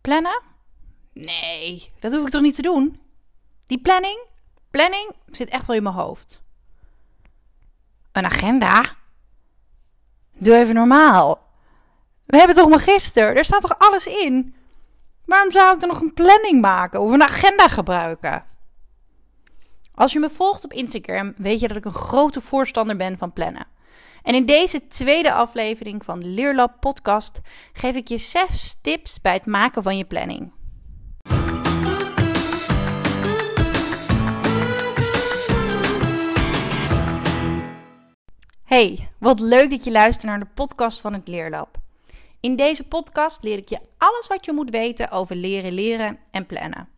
Plannen? Nee, dat hoef ik toch niet te doen? Die planning? Planning zit echt wel in mijn hoofd. Een agenda? Doe even normaal. We hebben toch magister? Er staat toch alles in? Waarom zou ik dan nog een planning maken of een agenda gebruiken? Als je me volgt op Instagram, weet je dat ik een grote voorstander ben van plannen. En in deze tweede aflevering van de Leerlab podcast geef ik je zes tips bij het maken van je planning. Hey, wat leuk dat je luistert naar de podcast van het Leerlab. In deze podcast leer ik je alles wat je moet weten over leren, leren en plannen.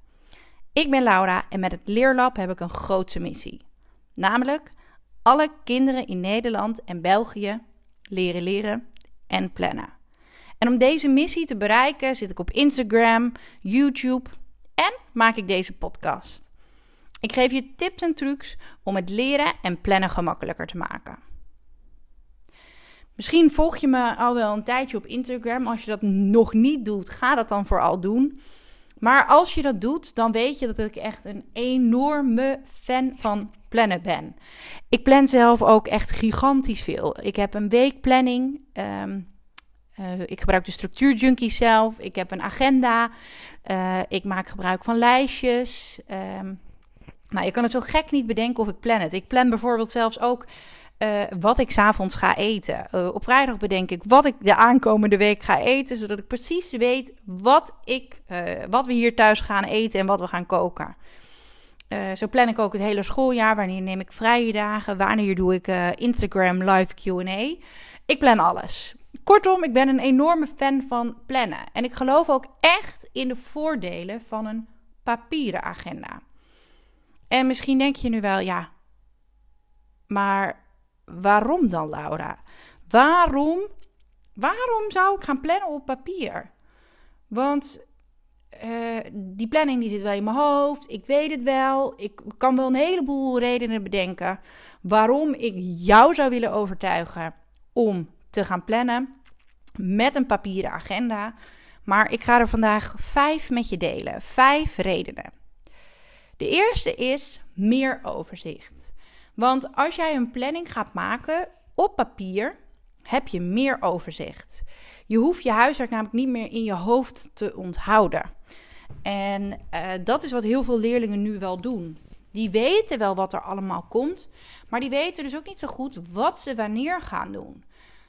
Ik ben Laura en met het Leerlab heb ik een grote missie. Namelijk alle kinderen in Nederland en België leren leren en plannen. En om deze missie te bereiken zit ik op Instagram, YouTube en maak ik deze podcast. Ik geef je tips en trucs om het leren en plannen gemakkelijker te maken. Misschien volg je me al wel een tijdje op Instagram. Als je dat nog niet doet, ga dat dan vooral doen. Maar als je dat doet, dan weet je dat ik echt een enorme fan van plannen ben. Ik plan zelf ook echt gigantisch veel. Ik heb een weekplanning. Um, ik gebruik de structuurjunkie zelf. Ik heb een agenda. Uh, ik maak gebruik van lijstjes. Um, nou, je kan het zo gek niet bedenken of ik plan het. Ik plan bijvoorbeeld zelfs ook uh, wat ik s'avonds ga eten. Op vrijdag bedenk ik wat ik de aankomende week ga eten, zodat ik precies weet wat, ik, wat we hier thuis gaan eten en wat we gaan koken. Zo plan ik ook het hele schooljaar. Wanneer neem ik vrije dagen? Wanneer doe ik Instagram live QA? Ik plan alles. Kortom, ik ben een enorme fan van plannen. En ik geloof ook echt in de voordelen van een papieren agenda. En misschien denk je nu wel, ja, maar waarom dan, Laura? Waarom, waarom zou ik gaan plannen op papier? Want uh, die planning die zit wel in mijn hoofd. Ik weet het wel. Ik kan wel een heleboel redenen bedenken waarom ik jou zou willen overtuigen om te gaan plannen met een papieren agenda. Maar ik ga er vandaag vijf met je delen. Vijf redenen. De eerste is meer overzicht. Want als jij een planning gaat maken op papier, heb je meer overzicht. Je hoeft je huiswerk namelijk niet meer in je hoofd te onthouden. En uh, dat is wat heel veel leerlingen nu wel doen. Die weten wel wat er allemaal komt, maar die weten dus ook niet zo goed wat ze wanneer gaan doen.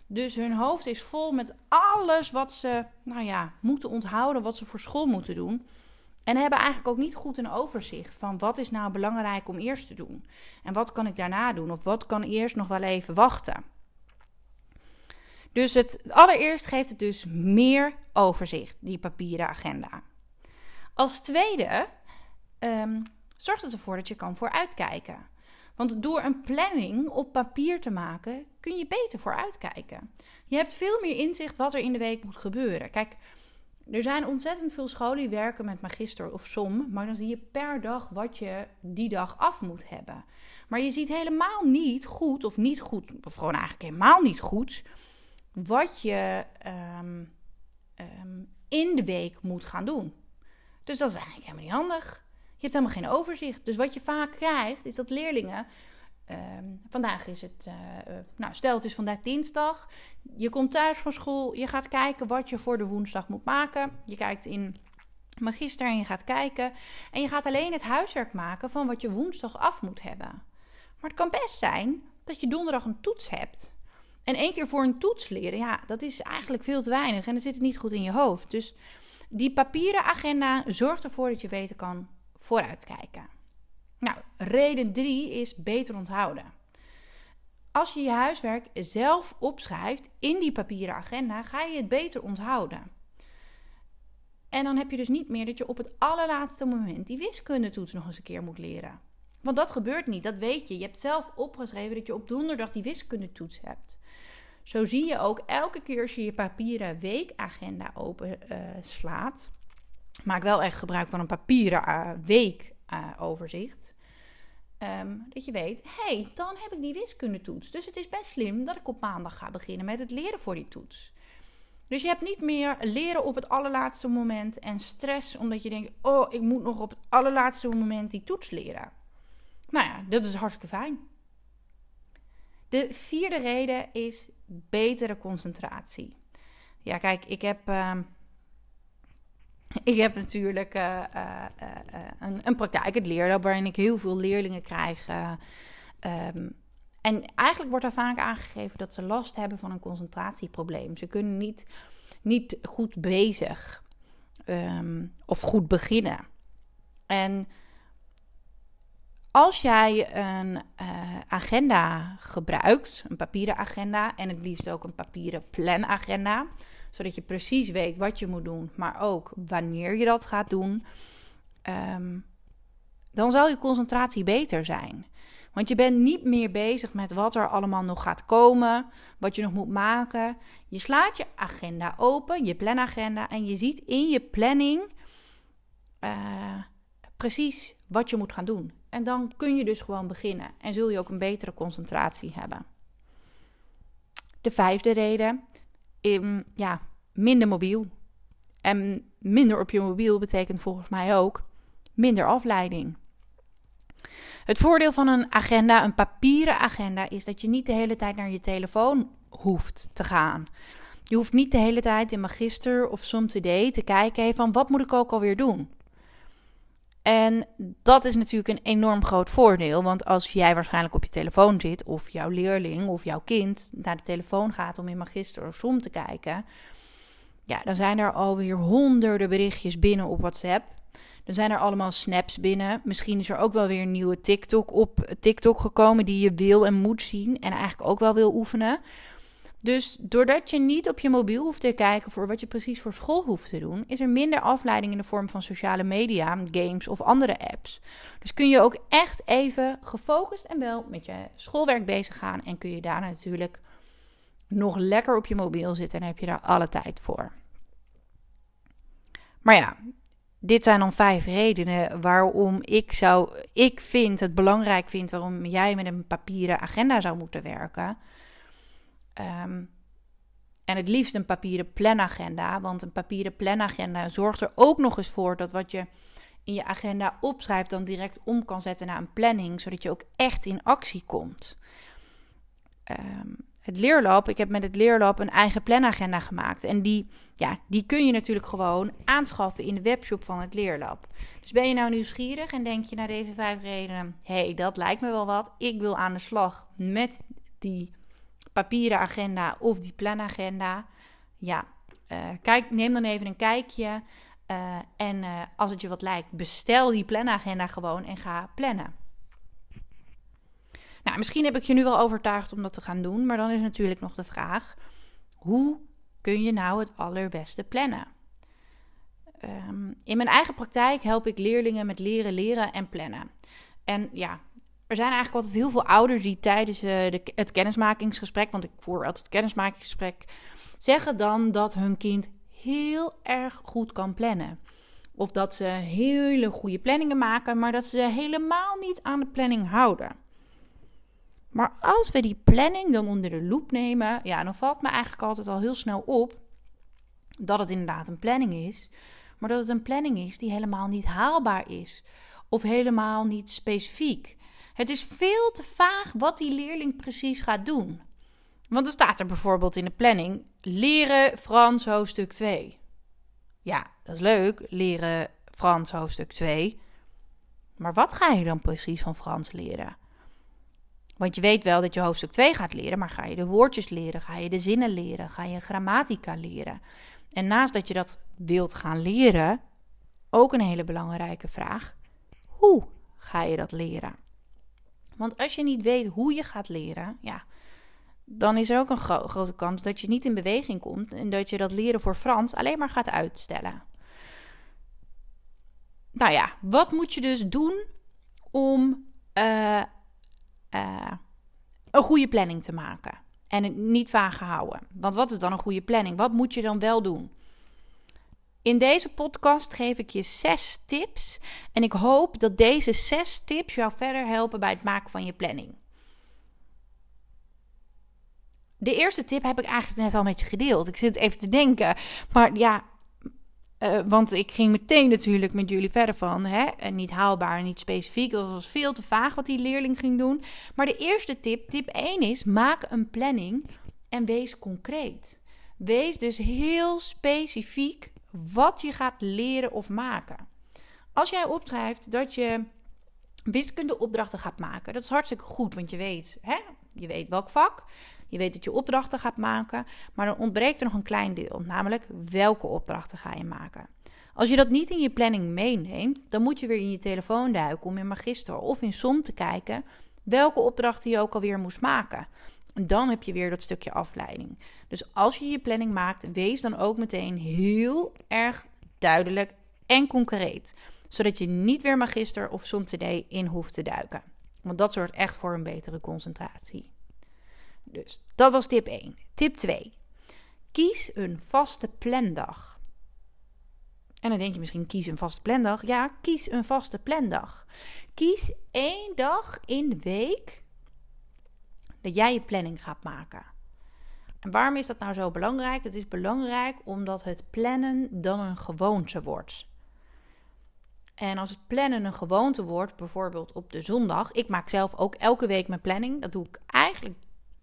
Dus hun hoofd is vol met alles wat ze, nou ja, moeten onthouden, wat ze voor school moeten doen. En hebben eigenlijk ook niet goed een overzicht van wat is nou belangrijk om eerst te doen. En wat kan ik daarna doen? Of wat kan eerst nog wel even wachten? Dus het allereerst geeft het dus meer overzicht, die papieren agenda. Als tweede um, zorgt het ervoor dat je kan vooruitkijken. Want door een planning op papier te maken, kun je beter vooruitkijken. Je hebt veel meer inzicht wat er in de week moet gebeuren. Kijk, er zijn ontzettend veel scholen die werken met magister of som, maar dan zie je per dag wat je die dag af moet hebben. Maar je ziet helemaal niet goed, of niet goed, of gewoon eigenlijk helemaal niet goed, wat je um, um, in de week moet gaan doen. Dus dat is eigenlijk helemaal niet handig. Je hebt helemaal geen overzicht. Dus wat je vaak krijgt, is dat leerlingen Ehm, vandaag is het, uh, nou stel het is vandaag dinsdag. Je komt thuis van school, je gaat kijken wat je voor de woensdag moet maken. Je kijkt in Magister en je gaat kijken. En je gaat alleen het huiswerk maken van wat je woensdag af moet hebben. Maar het kan best zijn dat je donderdag een toets hebt. En één keer voor een toets leren, ja, dat is eigenlijk veel te weinig. En dan zit het niet goed in je hoofd. Dus die papieren agenda zorgt ervoor dat je beter kan vooruitkijken. Nou, reden 3 is beter onthouden. Als je je huiswerk zelf opschrijft in die papieren agenda, ga je het beter onthouden. En dan heb je dus niet meer dat je op het allerlaatste moment die wiskundetoets nog eens een keer moet leren. Want dat gebeurt niet, dat weet je. Je hebt zelf opgeschreven dat je op donderdag die wiskundetoets hebt. Zo zie je ook elke keer als je je papieren weekagenda open uh, slaat. Maak wel echt gebruik van een papieren uh, weekoverzicht. Ehm, dat je weet, hé, hey, dan heb ik die wiskundetoets. Dus het is best slim dat ik op maandag ga beginnen met het leren voor die toets. Dus je hebt niet meer leren op het allerlaatste moment en stress omdat je denkt: oh, ik moet nog op het allerlaatste moment die toets leren. Nou ja, dat is hartstikke fijn. De vierde reden is betere concentratie. Ja, kijk, ik heb. Uh, ik heb natuurlijk uh, uh, een, een, praktijk, het leerlab, waarin ik heel veel leerlingen krijg. Um, en eigenlijk wordt er vaak aangegeven dat ze last hebben van een concentratieprobleem. Ze kunnen niet, niet goed bezig um, of goed beginnen. En als jij een uh, agenda gebruikt, een papieren agenda en het liefst ook een papieren planagenda, zodat je precies weet wat je moet doen, maar ook wanneer je dat gaat doen, um, dan zal je concentratie beter zijn. Want je bent niet meer bezig met wat er allemaal nog gaat komen, wat je nog moet maken. Je slaat je agenda open, je planagenda, en je ziet in je planning uh, precies wat je moet gaan doen. En dan kun je dus gewoon beginnen en zul je ook een betere concentratie hebben. De vijfde reden, um, ja, minder mobiel. En minder op je mobiel betekent volgens mij ook minder afleiding. Het voordeel van een agenda, een papieren agenda, is dat je niet de hele tijd naar je telefoon hoeft te gaan. Je hoeft niet de hele tijd in Magister of SomToday te kijken van wat moet ik ook alweer doen. En dat is natuurlijk een enorm groot voordeel. Want als jij waarschijnlijk op je telefoon zit, of jouw leerling of jouw kind naar de telefoon gaat om in Magister of Som te kijken, ja, dan zijn er alweer honderden berichtjes binnen op WhatsApp. Dan zijn er allemaal snaps binnen. Misschien is er ook wel weer een nieuwe TikTok op TikTok gekomen die je wil en moet zien en eigenlijk ook wel wil oefenen. Dus doordat je niet op je mobiel hoeft te kijken voor wat je precies voor school hoeft te doen, is er minder afleiding in de vorm van sociale media, games of andere apps. Dus kun je ook echt even gefocust en wel met je schoolwerk bezig gaan en kun je daar natuurlijk nog lekker op je mobiel zitten en heb je daar alle tijd voor. Maar ja, dit zijn dan vijf redenen waarom ik zou, ik vind het belangrijk vind waarom jij met een papieren agenda zou moeten werken. Um, en het liefst een papieren planagenda, want een papieren planagenda zorgt er ook nog eens voor dat wat je in je agenda opschrijft dan direct om kan zetten naar een planning, zodat je ook echt in actie komt. Um, het leerlab, ik heb met het leerlab een eigen planagenda gemaakt. En die, ja, die kun je natuurlijk gewoon aanschaffen in de webshop van het leerlab. Dus ben je nou nieuwsgierig en denk je naar deze vijf redenen: hé, hey, dat lijkt me wel wat. Ik wil aan de slag met die papieren agenda of die planagenda. Ja, uh, kijk, neem dan even een kijkje. Uh, en uh, als het je wat lijkt, bestel die planagenda gewoon en ga plannen. Nou, misschien heb ik je nu wel overtuigd om dat te gaan doen, maar dan is natuurlijk nog de vraag: hoe kun je nou het allerbeste plannen? Um, in mijn eigen praktijk help ik leerlingen met leren, leren en plannen. En ja, er zijn eigenlijk altijd heel veel ouders die tijdens uh, de, het kennismakingsgesprek, want ik voer altijd het kennismakingsgesprek, zeggen dan dat hun kind heel erg goed kan plannen. Of dat ze hele goede planningen maken, maar dat ze helemaal niet aan de planning houden. Maar als we die planning dan onder de loep nemen, ja, dan valt me eigenlijk altijd al heel snel op dat het inderdaad een planning is, maar dat het een planning is die helemaal niet haalbaar is of helemaal niet specifiek. Het is veel te vaag wat die leerling precies gaat doen. Want er staat er bijvoorbeeld in de planning: leren Frans hoofdstuk 2. Ja, dat is leuk, leren Frans hoofdstuk 2. Maar wat ga je dan precies van Frans leren? Want je weet wel dat je hoofdstuk 2 gaat leren, maar ga je de woordjes leren? Ga je de zinnen leren? Ga je grammatica leren? En naast dat je dat wilt gaan leren, ook een hele belangrijke vraag: hoe ga je dat leren? Want als je niet weet hoe je gaat leren, ja, dan is er ook een grote kans dat je niet in beweging komt en dat je dat leren voor Frans alleen maar gaat uitstellen. Nou ja, wat moet je dus doen om uh, uh, een goede planning te maken. En het niet vaag houden. Want wat is dan een goede planning? Wat moet je dan wel doen? In deze podcast geef ik je zes tips. En ik hoop dat deze zes tips jou verder helpen bij het maken van je planning. De eerste tip heb ik eigenlijk net al met je gedeeld. Ik zit even te denken. Maar ja, uh, want ik ging meteen natuurlijk met jullie verder van. Hè? En niet haalbaar, niet specifiek. Dat was veel te vaag wat die leerling ging doen. Maar de eerste tip, tip 1 is: maak een planning en wees concreet. Wees dus heel specifiek wat je gaat leren of maken. Als jij opschrijft dat je wiskundeopdrachten gaat maken, dat is hartstikke goed, want je weet, hè, je weet welk vak, je weet dat je opdrachten gaat maken, maar dan ontbreekt er nog een klein deel, namelijk welke opdrachten ga je maken. Als je dat niet in je planning meeneemt, dan moet je weer in je telefoon duiken om in Magister of in Som te kijken welke opdrachten je ook alweer moest maken. Dan heb je weer dat stukje afleiding. Dus als je je planning maakt, wees dan ook meteen heel erg duidelijk en concreet. Zodat je niet weer magister of som in hoeft te duiken. Want dat zorgt echt voor een betere concentratie. Dus dat was tip 1. Tip 2. Kies een vaste plandag. En dan denk je misschien, kies een vaste plandag. Ja, kies een vaste plandag. Kies één dag in de week dat jij je planning gaat maken. En waarom is dat nou zo belangrijk? Het is belangrijk omdat het plannen dan een gewoonte wordt. En als het plannen een gewoonte wordt, bijvoorbeeld op de zondag. Ik maak zelf ook elke week mijn planning. Dat doe ik eigenlijk,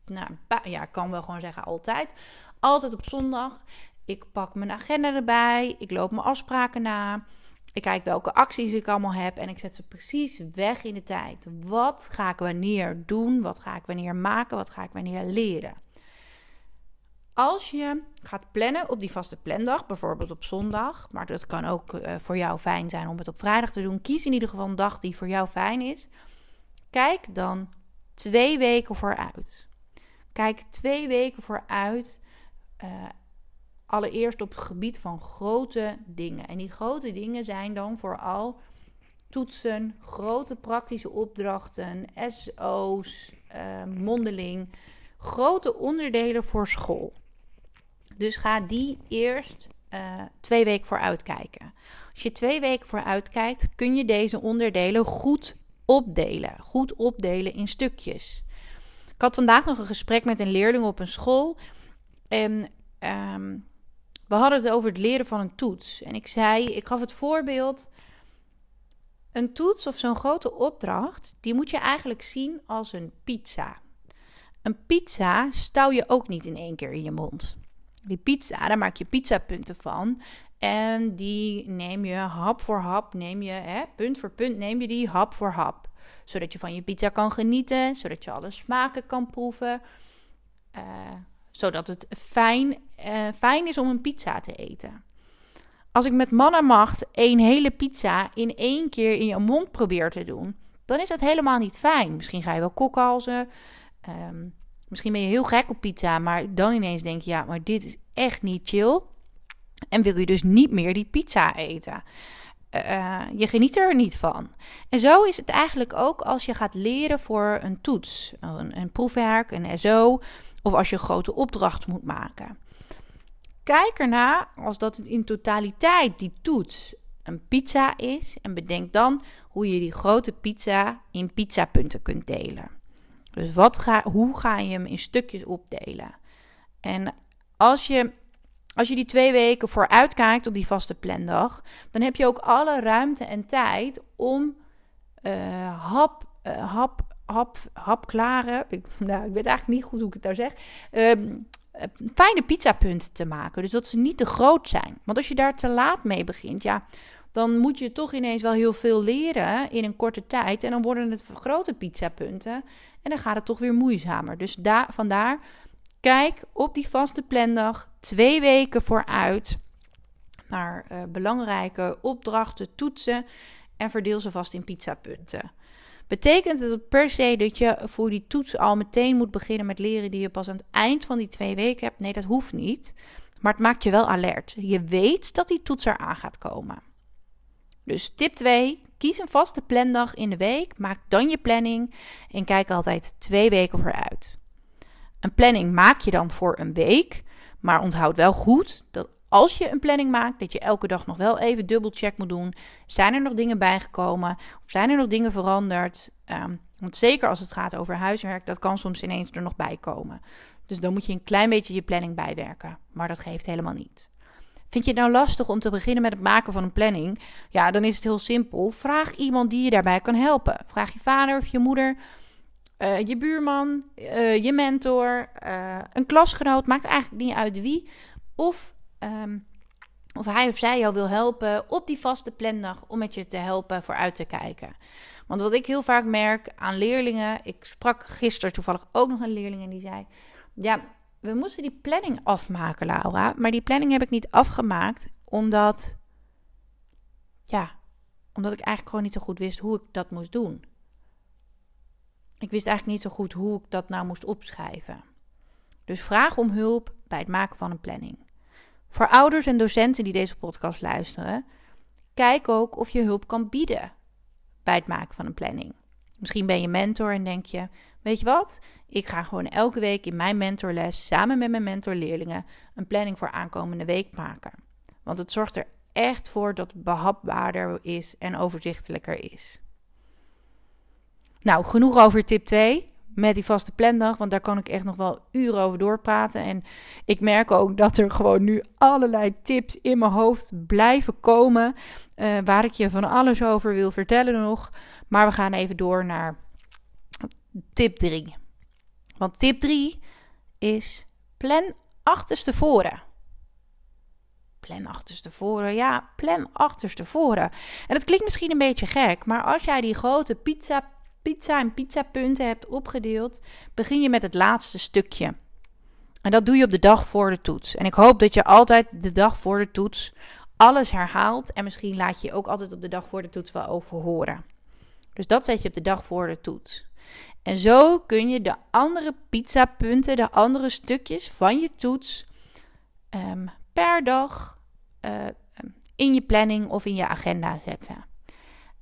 nou ja, ik kan wel gewoon zeggen altijd. Altijd op zondag. Ik pak mijn agenda erbij. Ik loop mijn afspraken na. Ik kijk welke acties ik allemaal heb en ik zet ze precies weg in de tijd. Wat ga ik wanneer doen? Wat ga ik wanneer maken? Wat ga ik wanneer leren? Als je gaat plannen op die vaste plandag, bijvoorbeeld op zondag, maar dat kan ook uh, voor jou fijn zijn om het op vrijdag te doen. Kies in ieder geval een dag die voor jou fijn is. Kijk dan twee weken vooruit. Kijk twee weken vooruit. Uh, allereerst op het gebied van grote dingen. En die grote dingen zijn dan vooral toetsen, grote praktische opdrachten, SO's, uh, mondeling, grote onderdelen voor school. Dus ga die eerst uh, twee weken vooruit kijken. Als je twee weken vooruit kijkt, kun je deze onderdelen goed opdelen. Goed opdelen in stukjes. Ik had vandaag nog een gesprek met een leerling op een school. En um, we hadden het over het leren van een toets. En ik zei, ik gaf het voorbeeld. Een toets of zo'n grote opdracht, die moet je eigenlijk zien als een pizza. Een pizza stouw je ook niet in één keer in je mond. Die pizza, daar maak je pizzapunten van. En die neem je hap voor hap, neem je, hè, punt voor punt, neem je die hap voor hap. Zodat je van je pizza kan genieten, zodat je alle smaken kan proeven. Uh, zodat het fijn, uh, fijn is om een pizza te eten. Als ik met man en macht één hele pizza in één keer in je mond probeer te doen, dan is dat helemaal niet fijn. Misschien ga je wel kokhalzen. Um, misschien ben je heel gek op pizza, maar dan ineens denk je, ja, maar dit is echt niet chill. En wil je dus niet meer die pizza eten. Uh, je geniet er niet van. En zo is het eigenlijk ook als je gaat leren voor een toets, een, een proefwerk, een SO of als je een grote opdracht moet maken. Kijk erna als dat in totaliteit die toets een pizza is en bedenk dan hoe je die grote pizza in pizzapunten kunt delen. Dus wat ga, hoe ga je hem in stukjes opdelen? En als je, als je die twee weken vooruit kijkt op die vaste plandag, dan heb je ook alle ruimte en tijd om uh, hap, uh, hap hap, hapklare, ik, nou, ik weet eigenlijk niet goed hoe ik het nou zeg, um, fijne pizzapunten te maken. Dus dat ze niet te groot zijn. Want als je daar te laat mee begint, ja, dan moet je toch ineens wel heel veel leren in een korte tijd. En dan worden het grote pizzapunten. En dan gaat het toch weer moeizamer. Dus daar, vandaar, kijk op die vaste plandag twee weken vooruit naar uh, belangrijke opdrachten, toetsen. En verdeel ze vast in pizzapunten. Betekent het per se dat je voor die toets al meteen moet beginnen met leren die je pas aan het eind van die twee weken hebt? Nee, dat hoeft niet. Maar het maakt je wel alert. Je weet dat die toets eraan gaat komen. Dus tip 2: kies een vaste plandag in de week. Maak dan je planning en kijk altijd twee weken vooruit. Een planning maak je dan voor een week, maar onthoud wel goed dat als je een planning maakt, dat je elke dag nog wel even dubbelcheck moet doen. Zijn er nog dingen bijgekomen? Of zijn er nog dingen veranderd? Ehm, want zeker als het gaat over huiswerk, dat kan soms ineens er nog bij komen. Dus dan moet je een klein beetje je planning bijwerken. Maar dat geeft helemaal niet. Vind je het nou lastig om te beginnen met het maken van een planning? Ja, dan is het heel simpel. Vraag iemand die je daarbij kan helpen. Vraag je vader of je moeder, uh, je buurman, uh, je mentor, uh, een klasgenoot. Maakt eigenlijk niet uit wie. Of, um, of hij of zij jou wil helpen op die vaste plandag om met je te helpen vooruit te kijken. Want wat ik heel vaak merk aan leerlingen. Ik sprak gisteren toevallig ook nog een leerling en die zei: Ja, we moesten die planning afmaken, Laura. Maar die planning heb ik niet afgemaakt omdat. Ja, omdat ik eigenlijk gewoon niet zo goed wist hoe ik dat moest doen. Ik wist eigenlijk niet zo goed hoe ik dat nou moest opschrijven. Dus vraag om hulp bij het maken van een planning. Voor ouders en docenten die deze podcast luisteren, kijk ook of je hulp kan bieden bij het maken van een planning. Misschien ben je mentor en denk je: Weet je wat? Ik ga gewoon elke week in mijn mentorles samen met mijn mentorleerlingen een planning voor aankomende week maken. Want het zorgt er echt voor dat het behapbaarder is en overzichtelijker is. Nou, genoeg over tip 2 met die vaste plandag, want daar kan ik echt nog wel uren over doorpraten. En ik merk ook dat er gewoon nu allerlei tips in mijn hoofd blijven komen, uh, waar ik je van alles over wil vertellen nog. Maar we gaan even door naar tip 3. Want tip 3 is plan achterstevoren. Plan achterstevoren, ja, plan achterstevoren. En dat klinkt misschien een beetje gek, maar als jij die grote pizza, pizza en pizzapunten hebt opgedeeld, begin je met het laatste stukje. En dat doe je op de dag voor de toets. En ik hoop dat je altijd de dag voor de toets alles herhaalt. En misschien laat je ook altijd op de dag voor de toets wel over horen. Dus dat zet je op de dag voor de toets. En zo kun je de andere pizzapunten, de andere stukjes van je toets um, per dag uh, in je planning of in je agenda zetten.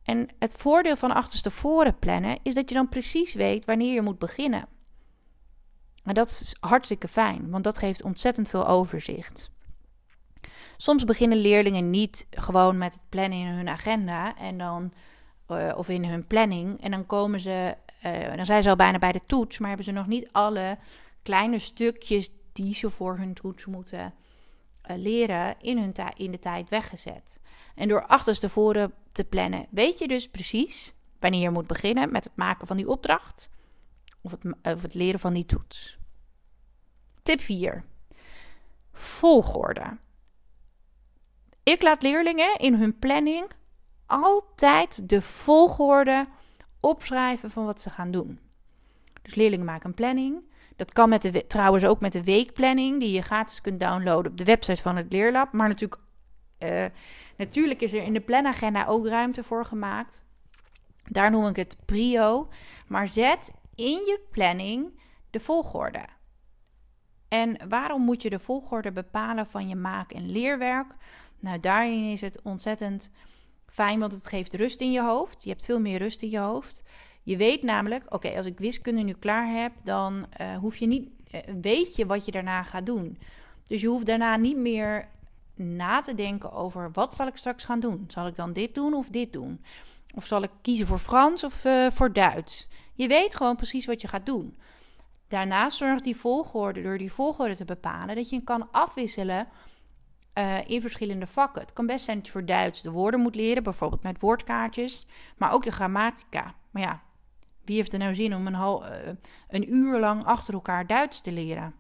En het voordeel van achterstevoren plannen is dat je dan precies weet wanneer je moet beginnen. En dat is hartstikke fijn, want dat geeft ontzettend veel overzicht. Soms beginnen leerlingen niet gewoon met het plannen in hun agenda en dan, uh, of in hun planning. En dan komen ze uh, dan zijn ze al bijna bij de toets, maar hebben ze nog niet alle kleine stukjes die ze voor hun toets moeten uh, leren in, hun in de tijd weggezet. En door achterstevoren te plannen, weet je dus precies wanneer je moet beginnen met het maken van die opdracht of het, of het leren van die toets. Tip 4. Volgorde. Ik laat leerlingen in hun planning altijd de volgorde opschrijven van wat ze gaan doen. Dus leerlingen maken een planning. Dat kan met de, trouwens ook met de weekplanning, die je gratis kunt downloaden op de website van het Leerlab. Maar natuurlijk, uh, natuurlijk is er in de planagenda ook ruimte voor gemaakt. Daar noem ik het prio. Maar zet in je planning de volgorde. En waarom moet je de volgorde bepalen van je maak- en leerwerk? Nou, daarin is het ontzettend Fijn, want het geeft rust in je hoofd. Je hebt veel meer rust in je hoofd. Je weet namelijk, oké, als ik wiskunde nu klaar heb, dan uh, hoef je niet, uh, weet je wat je daarna gaat doen. Dus je hoeft daarna niet meer na te denken over wat zal ik straks gaan doen. Zal ik dan dit doen of dit doen? Of zal ik kiezen voor Frans of uh, voor Duits? Je weet gewoon precies wat je gaat doen. Daarnaast zorgt die volgorde, door die volgorde te bepalen, dat je kan afwisselen uh, in verschillende vakken. Het kan best zijn dat je voor Duits de woorden moet leren, bijvoorbeeld met woordkaartjes, maar ook de grammatica. Maar ja, wie heeft er nou zin om een, uh, een uur lang achter elkaar Duits te leren?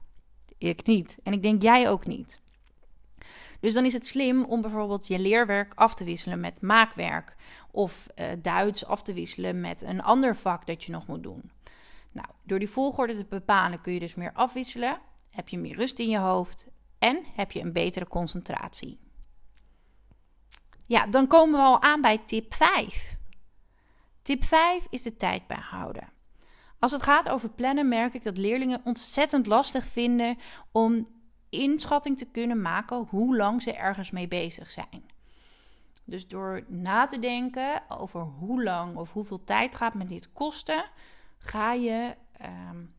Ik niet. En ik denk jij ook niet. Dus dan is het slim om bijvoorbeeld je leerwerk af te wisselen met maakwerk. Of uh, Duits af te wisselen met een ander vak dat je nog moet doen. Nou, door die volgorde te bepalen kun je dus meer afwisselen. Heb je meer rust in je hoofd en heb je een betere concentratie. Ja, dan komen we al aan bij tip 5. Tip 5 is de tijd bijhouden. Als het gaat over plannen, merk ik dat leerlingen ontzettend lastig vinden om inschatting te kunnen maken hoe lang ze ergens mee bezig zijn. Dus door na te denken over hoe lang of hoeveel tijd gaat me dit kosten, ga je um,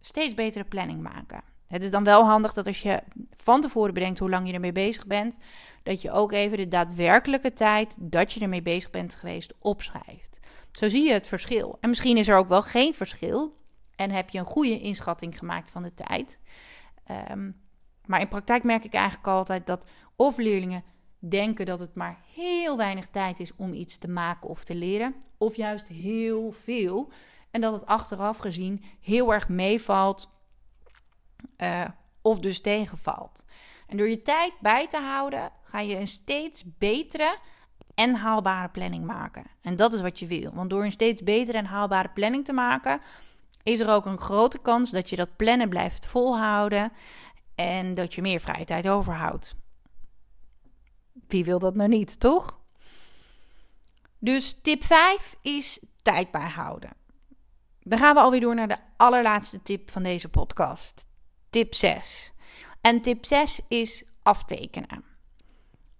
steeds betere planning maken. Het is dan wel handig dat als je van tevoren bedenkt hoe lang je ermee bezig bent, dat je ook even de daadwerkelijke tijd dat je ermee bezig bent geweest opschrijft. Zo zie je het verschil. En misschien is er ook wel geen verschil en heb je een goede inschatting gemaakt van de tijd. Ehm, maar in praktijk merk ik eigenlijk altijd dat of leerlingen denken dat het maar heel weinig tijd is om iets te maken of te leren, of juist heel veel. En dat het achteraf gezien heel erg meevalt uh, of dus tegenvalt. En door je tijd bij te houden, ga je een steeds betere en haalbare planning maken. En dat is wat je wil. Want door een steeds betere en haalbare planning te maken, is er ook een grote kans dat je dat plannen blijft volhouden en dat je meer vrije tijd overhoudt. Wie wil dat nou niet, toch? Dus tip 5 is tijd bijhouden. Dan gaan we alweer door naar de allerlaatste tip van deze podcast. Tip 6. En tip 6 is aftekenen.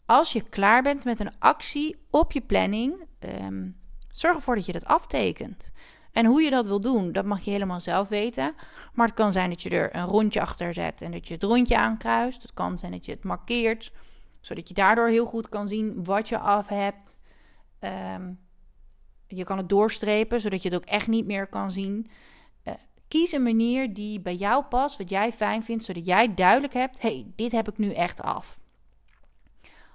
Als je klaar bent met een actie op je planning, ehm, zorg ervoor dat je dat aftekent. En hoe je dat wil doen, dat mag je helemaal zelf weten. Maar het kan zijn dat je er een rondje achter zet en dat je het rondje aankruist. Het kan zijn dat je het markeert, zodat je daardoor heel goed kan zien wat je af hebt. Ehm, je kan het doorstrepen, zodat je het ook echt niet meer kan zien. Uh, kies een manier die bij jou past, wat jij fijn vindt, zodat jij duidelijk hebt: hey, dit heb ik nu echt af.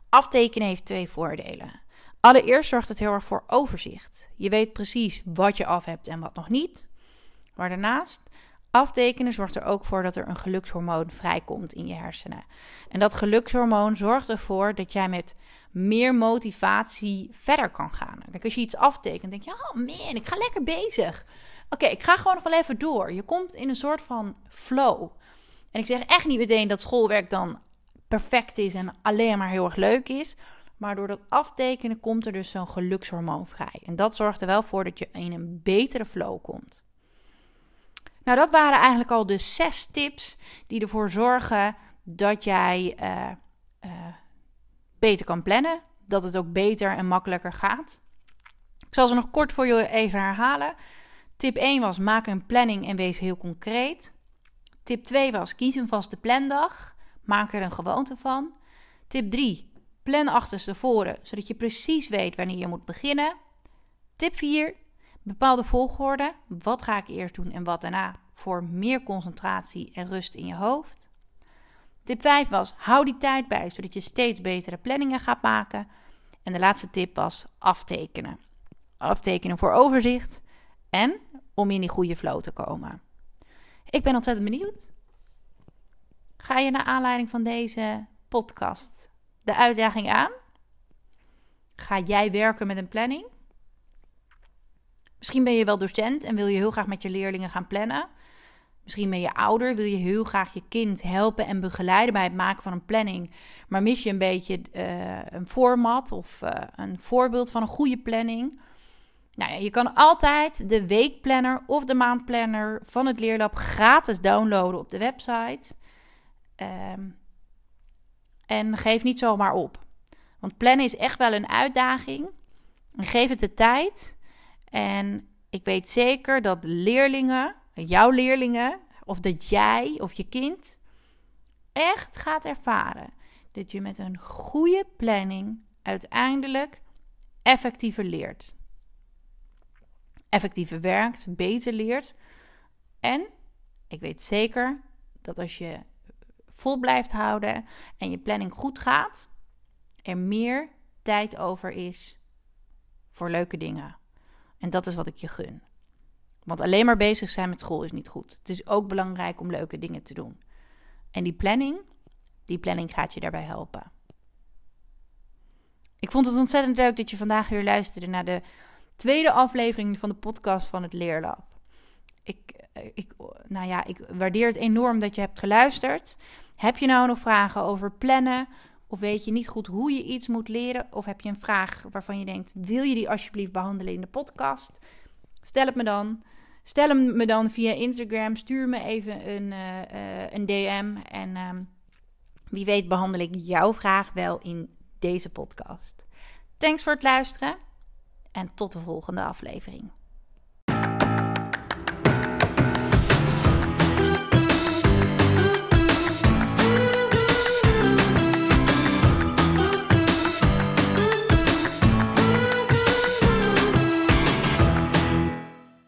Aftekenen heeft twee voordelen. Allereerst zorgt het heel erg voor overzicht. Je weet precies wat je af hebt en wat nog niet. Maar daarnaast, aftekenen zorgt er ook voor dat er een gelukshormoon vrijkomt in je hersenen. En dat gelukshormoon zorgt ervoor dat jij met meer motivatie verder kan gaan. Kijk, als je iets aftekent, denk je, oh man, ik ga lekker bezig. Oké, ik ga gewoon nog wel even door. Je komt in een soort van flow. En ik zeg echt niet meteen dat schoolwerk dan perfect is en alleen maar heel erg leuk is. Maar door dat aftekenen komt er dus zo'n gelukshormoon vrij. En dat zorgt er wel voor dat je in een betere flow komt. Nou, dat waren eigenlijk al de zes tips die ervoor zorgen dat jij uh, uh, beter kan plannen. Dat het ook beter en makkelijker gaat. Ik zal ze nog kort voor je even herhalen. Tip 1 was maak een planning en wees heel concreet. Tip 2 was kies een vaste plandag. Maak er een gewoonte van. Tip 3. Plan achterstevoren, zodat je precies weet wanneer je moet beginnen. Tip 4. Bepaalde volgorde. Wat ga ik eerst doen en wat daarna voor meer concentratie en rust in je hoofd. Tip 5 was: hou die tijd bij, zodat je steeds betere planningen gaat maken. En de laatste tip was aftekenen. Aftekenen voor overzicht en om in die goede flow te komen. Ik ben ontzettend benieuwd. Ga je naar aanleiding van deze podcast de uitdaging aan? Ga jij werken met een planning? Misschien ben je wel docent en wil je heel graag met je leerlingen gaan plannen. Misschien ben je ouder, wil je heel graag je kind helpen en begeleiden bij het maken van een planning. Maar mis je een beetje uh, een format of uh, een voorbeeld van een goede planning. Nou ja, je kan altijd de weekplanner of de maandplanner van het Leerlab gratis downloaden op de website. Um, en geef niet zomaar op. Want plannen is echt wel een uitdaging. geef het de tijd. En ik weet zeker dat leerlingen, jouw leerlingen, of dat jij of je kind echt gaat ervaren dat je met een goede planning uiteindelijk effectiever leert. Effectiever werkt, beter leert. En ik weet zeker dat als je vol blijft houden en je planning goed gaat, er meer tijd over is voor leuke dingen. En dat is wat ik je gun. Want alleen maar bezig zijn met school is niet goed. Het is ook belangrijk om leuke dingen te doen. En die planning, die planning gaat je daarbij helpen. Ik vond het ontzettend leuk dat je vandaag weer luisterde naar de tweede aflevering van de podcast van het Leerlab. Ik, eh, ik, nou ja, ik waardeer het enorm dat je hebt geluisterd. Heb je nou nog vragen over plannen? Of weet je niet goed hoe je iets moet leren? Of heb je een vraag waarvan je denkt: wil je die alsjeblieft behandelen in de podcast? Stel het me dan. Stel hem me dan via Instagram. Stuur me even een, uh, uh, een DM. En um, wie weet behandel ik jouw vraag wel in deze podcast. Thanks voor het luisteren. En tot de volgende aflevering.